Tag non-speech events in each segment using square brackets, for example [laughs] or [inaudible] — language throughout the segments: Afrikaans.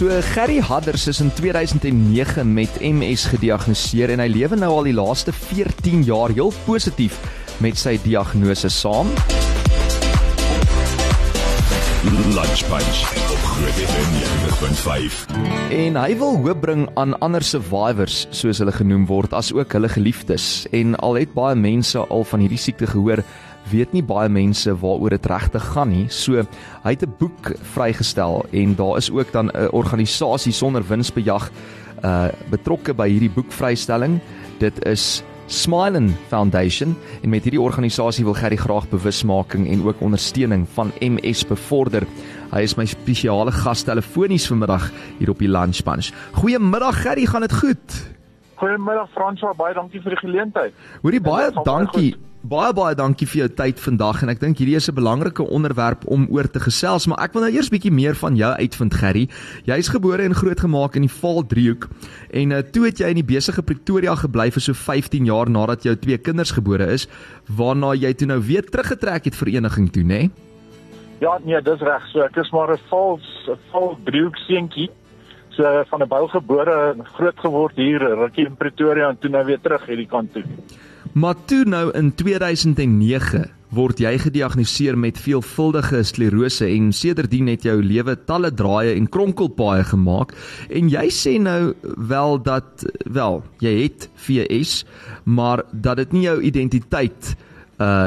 So Gerry Hadders is in 2009 met MS gediagnoseer en hy lewe nou al die laaste 14 jaar heel positief met sy diagnose saam. Lunch Punch op Groot FM 90.5. En hy wil hoop bring aan ander survivors soos hulle genoem word as ook hulle geliefdes en al het baie mense al van hierdie siekte gehoor weet nie baie mense waaroor dit regtig gaan nie. So hy het 'n boek vrygestel en daar is ook dan 'n organisasie sonder winsbejag uh betrokke by hierdie boekvrystelling. Dit is Smilen Foundation en met hierdie organisasie wil Gerry graag bewusmaking en ook ondersteuning van MS bevorder. Hy is my spesiale gas telefonies vanmiddag hier op die Lunch Punch. Goeiemiddag Gerry, gaan dit goed? Goeiemiddag Franswa, baie dankie vir die geleentheid. Hoorie baie dankie. Goed. Baie baie dankie vir jou tyd vandag en ek dink hierdie is 'n belangrike onderwerp om oor te gesels, maar ek wil nou eers bietjie meer van jou uitvind Gerry. Jy's gebore en grootgemaak in die Vaaldriehoek en uh, toe het jy in die besige Pretoria gebly vir so 15 jaar nadat jou twee kinders gebore is, waarna jy toe nou weer teruggetrek het vereniging toe, né? Nee? Ja, nee, dis reg. So ek is maar 'n Vaals, 'n Vaaldriehoek seentjie. So van 'n bou gebore en groot geword hier, rukkie in Pretoria en toe nou weer terug hierdie kant toe. Maar toe nou in 2009 word jy gediagnoseer met veelvuldige sklerose en sedertdien het jou lewe talle draaie en kronkelpaaie gemaak. En jy sê nou wel dat wel jy het VS maar dat dit nie jou identiteit uh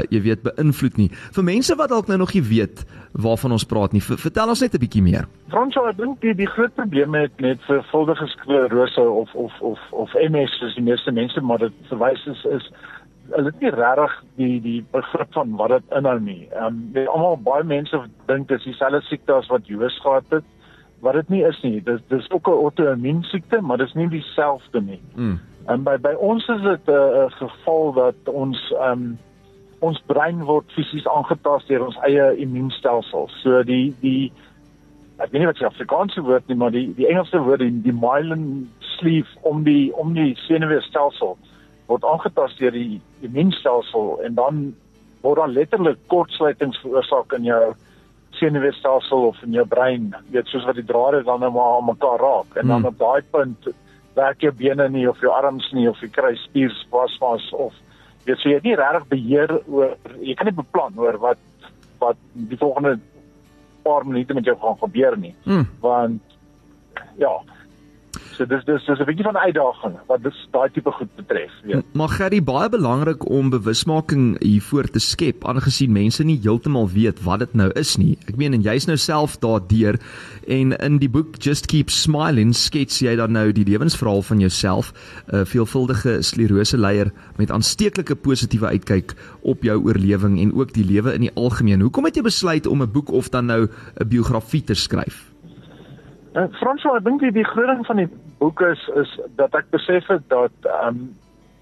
jy weet beïnvloed nie. Vir mense wat dalk nou nog nie weet waarvan ons praat nie, vertel ons net 'n bietjie meer. Fransjo, ek dink die die groot probleem met met vervuldige sklerose of of of of MS is die meeste mense maar dit verwys is is hulle het nie regtig die die begrip van wat dit inhou nie. Ehm um, weet almal baie mense dink dit is dieselfde siekte as wat Joos gehad het. Wat dit nie is nie. Dis dis ook 'n auto-immuun siekte, maar dis nie dieselfde nie. Mm. En by by ons is dit 'n uh, geval dat ons ehm um, ons brein word fisies aangetast deur ons eie immuunstelsel. So die die ek weet nie wat die Afrikaanse woord nie, maar die die Engelse woord die, die myelin sleeve om die om die senuweestelsel word aangetast deur die immuunstelsel en dan word dan letterlik kortsluitings veroorsaak in jou senuweestelsel of in jou brein. Jy weet soos wat die drade dan nou maar aan mekaar raak en dan hmm. op daai punt werk jou bene nie of jou arms nie of jy kry spierspasmas of weet so jy het nie regtig beheer oor jy kan nie beplan oor wat wat die volgende paar minute met jou gaan gebeur nie hmm. want ja So dis dis dis 'n bietjie van 'n uitdaging wat dis daai tipe goed betref, weet. Maar Gerry, baie belangrik om bewusmaking hiervoor te skep aangesien mense nie heeltemal weet wat dit nou is nie. Ek meen en jy's nou self daardeur en in die boek Just Keep Smiling skets jy dan nou die lewensverhaal van jouself, 'n uh, veelvuldige sklerose leier met aansteeklike positiewe uitkyk op jou oorlewing en ook die lewe in die algemeen. Hoekom het jy besluit om 'n boek of dan nou 'n biografie te skryf? Uh, Franswa, ek dink die, ding van die boek is is dat ek besef het dat ehm um,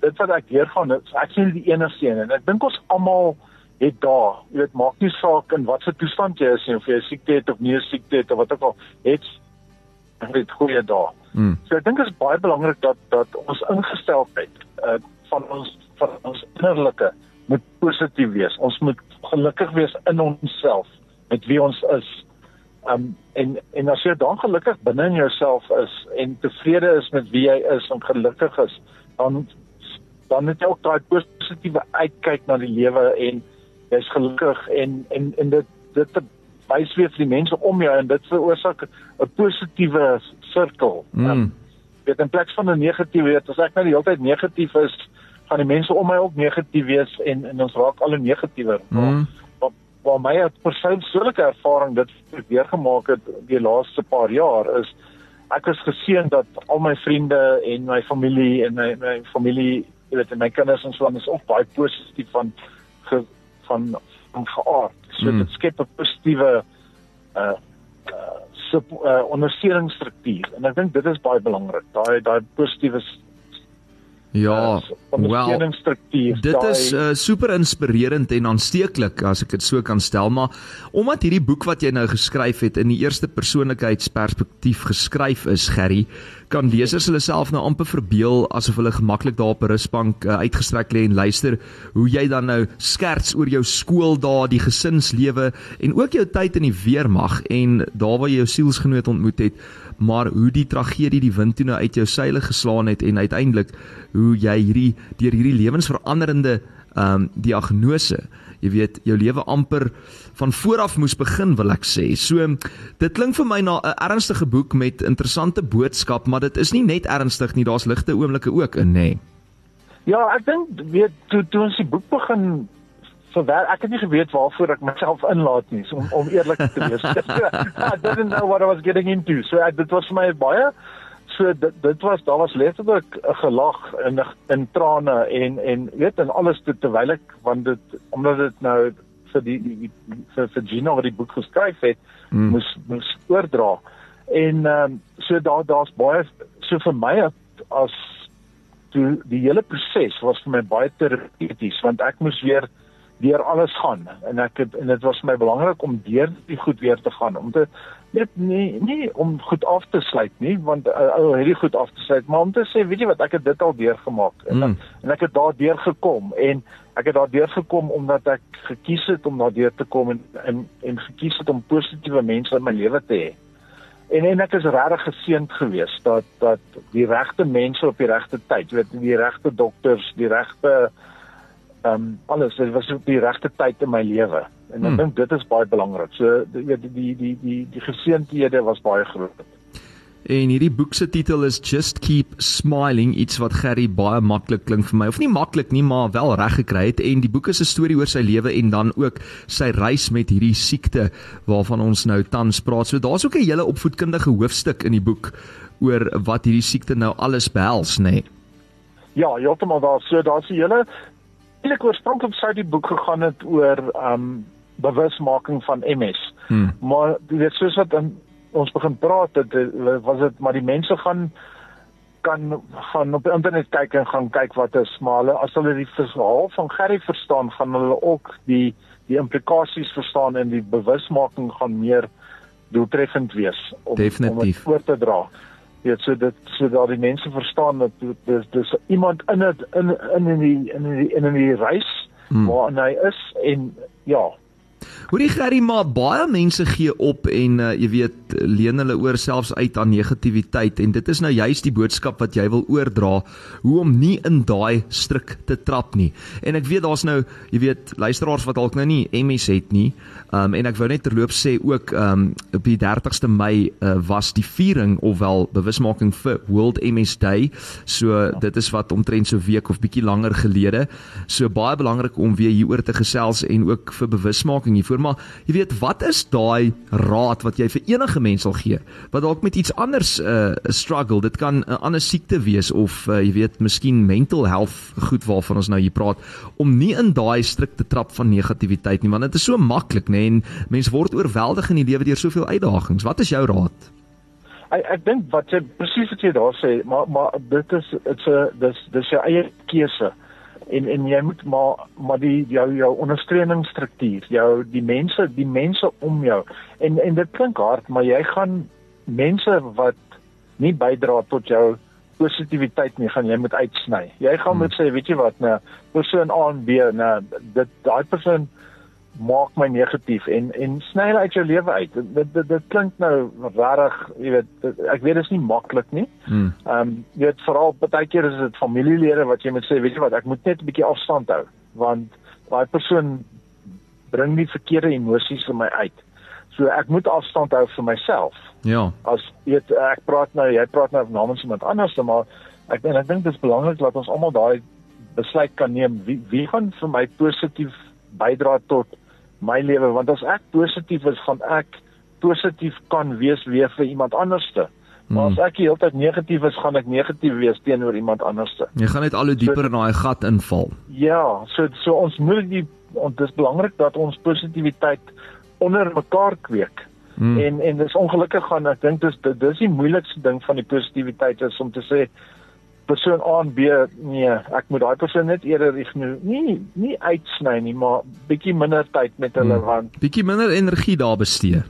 dit wat ek leer gaan is ek sien die enigste een en ek dink ons almal het daar, jy weet, maak nie saak in watter toestand jy is nie of jy siekte het of nie siekte het of wat ook al, het dit goeie dae. Hmm. So ek dink dit is baie belangrik dat dat ons ingesteldheid uh, van ons van ons innerlike moet positief wees. Ons moet gelukkig wees in onsself met wie ons is Um en en as jy dan gelukkig binne in jouself is en tevrede is met wie jy is en gelukkig is, dan dan het jy ook daai positiewe uitkyk na die lewe en jy's gelukkig en en en dit dit wys weer vir die mense om jou en dit veroorsaak 'n positiewe sirkel. Mm. Um, weet in plaas van 'n negatiewe, weet, as ek nou die hele tyd negatief is, gaan die mense om my ook negatief wees en en ons raak al 'n negatiewer. Mm waar my persoonlike ervaring dit weer gemaak het die laaste paar jaar is ek is geseën dat al my vriende en my familie en my my familie jy weet my kinders en so aan is ook baie positief van ge, van van geaard. So mm. dit skep 'n positiewe uh uh sub uh ondersteuningsstruktuur en ek dink dit is baie belangrik. Daai daai positiewe Ja, uh, ondersteuningsstruktuur. Dit is uh, super inspirerend en aansteeklik as ek dit so kan stel, maar omdat hierdie boek wat jy nou geskryf het in die eerste persoonlikheidsperspektief geskryf is, Gerry, kan lesers hulle self nou amper verbeel asof hulle gemaklik daar op 'n rusbank uh, uitgestrek lê en luister hoe jy dan nou skerts oor jou skooldae, die gesinslewe en ook jou tyd in die weermag en daar waar jy jou sielsgenoot ontmoet het maar hoe die tragedie die wind toe nou uit jou seile geslaan het en uiteindelik hoe jy hierdie deur hierdie lewensveranderende ehm um, diagnose jy weet jou lewe amper van vooraf moes begin wil ek sê. So dit klink vir my na 'n ernstige boek met interessante boodskap, maar dit is nie net ernstig nie, daar's ligte oomblikke ook in, nê. Ja, ek dink weet toe toe ons die boek begin so wel ek het nie geweet waarvoor ek myself inlaat nie so, om om eerlik te wees. [laughs] I didn't know what I was getting into. So ek, dit was vir my baie so dit dit was daar was letterlik 'n gelag in in trane en en weet en alles te, terwyl ek want dit omdat dit nou vir die, die, die vir vir Gina wat die boek geskryf het mm. moes moes oordra. En ehm um, so daar daar's baie so vir my as toe die hele proses was vir my baie terapeuties want ek moes weer deur alles gaan en ek het en dit was vir my belangrik om deur die goed weer te gaan om te net nie nie om goed af te sluit nie want ou uh, uh, hierdie goed af te sluit maar om te sê weet jy wat ek het dit al deurgemaak en mm. en ek het daardeur gekom en ek het daardeur gekom omdat ek gekies het om daardeur te kom en en, en gekies het om positiewe mense in my lewe te hê en en ek is regtig geseënd geweest dat dat die regte mense op die regte tyd weet die regte dokters die regte ehm um, alles dit was op die regte tyd in my lewe en ek hmm. dink dit is baie belangrik. So die die die die die, die geseëndhede was baie groot. En hierdie boek se titel is Just Keep Smiling, iets wat Gerry baie maklik klink vir my. Of nie maklik nie, maar wel reg gekry het en die boek is 'n storie oor sy lewe en dan ook sy reis met hierdie siekte waarvan ons nou tans praat. So daar's ook 'n hele opvoedkundige hoofstuk in die boek oor wat hierdie siekte nou alles behels, nê. Nee. Ja, heeltemal daar. So daar's 'n hele eintlik oorspronklik sou die boek gegaan het oor um bewusmaking van MS. Hmm. Maar weet soos wat in, ons begin praat het was dit maar die mense gaan kan gaan op internet kyk en gaan kyk wat is maar hulle as hulle die verhaal van Gerry verstaan gaan hulle ook die die implikasies verstaan en die bewusmaking gaan meer doeltreffend wees om Definitief. om voor te dra weet so dit sodat die mense verstaan dat dis dis iemand in het, in in in die in die in die reis hmm. waar hy is en ja Hoorie Gerry, maar baie mense gee op en uh, jy weet leen hulle oor selfs uit aan negativiteit en dit is nou juist die boodskap wat jy wil oordra hoe om nie in daai struik te trap nie. En ek weet daar's nou, jy weet, luisteraars wat dalk nou nie MS het nie. Um en ek wou net terloops sê ook um op die 30ste Mei uh, was die viering ofwel bewusmaking vir World MS Day. So dit is wat omtrent so week of bietjie langer gelede. So baie belangrik om weer hieroor te gesels en ook vir bewusmaking hiervoor maar jy weet wat is daai raad wat jy vir enige mens sal gee wat dalk met iets anders uh, struggle? Dit kan 'n ander siekte wees of uh, jy weet miskien mental health goed waarvan ons nou hier praat om nie in daai strikte trap van negativiteit nie want dit is so maklik nê en mens word oorweldig in die lewe deur soveel uitdagings. Wat is jou raad? Ek ek dink wat jy presies wat jy daar sê maar maar dit is dit's 'n dis dis jou eie keuse en en jy moet maar maar die jou jou ondersteuningsstruktuur, jou die mense, die mense om jou. En en dit klink hard, maar jy gaan mense wat nie bydra tot jou positiwiteit nie, gaan jy moet uitsny. Jy gaan hmm. moet sê, weet jy wat, nou persoon A en B, nou dit daai persoon maak my negatief en en sny hulle uit jou lewe uit. Dit dit dit klink nou regtig, jy weet, dit, ek weet dit is nie maklik nie. Hmm. Ehm um, jy weet veral baie keer is dit familielede wat jy moet sê, weet jy wat, ek moet net 'n bietjie afstand hou want daai persoon bring nie verkeerde emosies in my uit. So ek moet afstand hou vir myself. Ja. As weet ek praat nou, jy praat nou namens iemand anders, maar ek en ek dink dit is belangrik dat ons almal daai besluit kan neem wie wie gaan vir my positief bydra tot my lewe want as ek positief is, gaan ek positief kan wees weer vir iemand anderste. Maar hmm. as ek heeltyd negatief is, gaan ek negatief wees teenoor iemand anderste. Jy gaan net al hoe dieper so, in daai gat inval. Ja, so so ons moet die ons dis belangrik dat ons positiwiteit onder mekaar kweek. Hmm. En en dis ongelukkig gaan ek dink dis dis die moeilikste ding van die positiwiteit is om te sê persoon A en B nee, ek moet daai persoon net eerder ignoreer. Nie nie uitsny nie, maar bietjie minder tyd met hulle hmm. want bietjie minder energie daar bestee.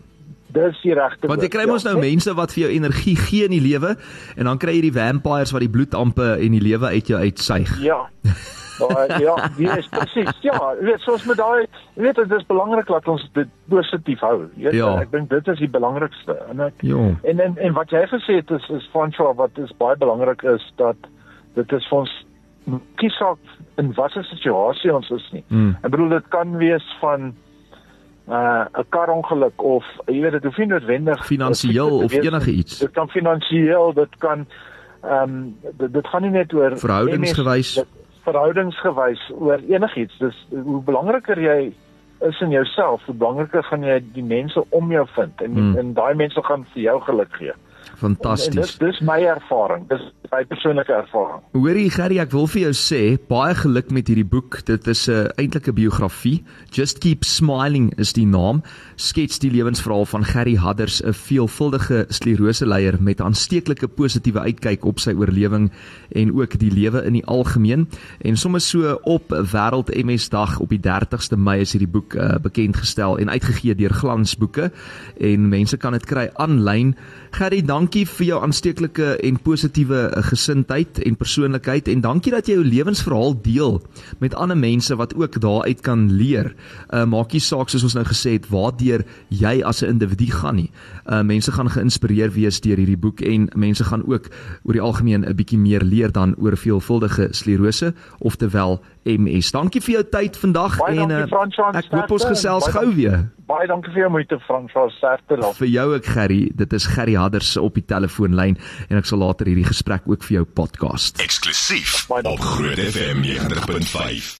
Dis die regte. Want jy kry mos ja, nou mense wat vir jou energie gee in die lewe en dan kry jy die vampires wat die bloedampe en die lewe uit jou uitsuig. Ja. [laughs] Maar ja, die is presies. Ja, weet soos met daai, weet dit is belangrik dat ons dit positief hou. Weet, ja. Ek dink dit is die belangrikste. En ek ja. en, en en wat jy gesê het is is van so wat is baie belangrik is dat dit is vir ons kiesak in watter situasie ons is nie. Mm. Ek bedoel dit kan wees van uh 'n karongeluk of jy weet dit hoef nie noodwendig finansiëel of enige iets. Dit kan finansiëel, dit kan ehm um, dit, dit gaan nie net oor verhoudingsgewys verhoudingsgewys oor enigiets. Dis hoe belangriker jy is in jouself, hoe belangriker gaan jy die mense om jou vind en hmm. en daai mense gaan vir jou geluk gee. Fantasties. Dis dis my ervaring. Dis my persoonlike ervaring. Hoorie Gerry, ek wil vir jou sê baie geluk met hierdie boek. Dit is 'n uh, eintlik 'n biografie. Just Keep Smiling is die naam. Skets die lewensverhaal van Gerry Hadders, 'n veelvuldige sklerose leier met aansteeklike positiewe uitkyk op sy oorlewing en ook die lewe in die algemeen. En sommer so op Wêreld MS Dag op die 30ste Mei is hierdie boek uh, bekend gestel en uitgegee deur Glansboeke en mense kan dit kry aanlyn. Gerry, dankie vir jou aansteeklike en positiewe uh, gesindheid en persoonlikheid en dankie dat jy jou lewensverhaal deel met ander mense wat ook daaruit kan leer. Uh maak nie saak soos ons nou gesê het waardeur jy as 'n individu gaan nie. Uh mense gaan geïnspireer wees deur hierdie boek en mense gaan ook oor die algemeen 'n bietjie meer leer dan oor veelvuldige sklerose oftewel MS. Dankie vir jou tyd vandag en uh, ek hoop ons gesels gou weer. Baie dankie vir jou moeite Franswaas Sterkte laat. Vir jou ook Gerry, dit is Gerry Hadders op die telefoonlyn en ek sal later hierdie gesprek ook vir jou podcast. Eksklusief op Groot FM 90.5.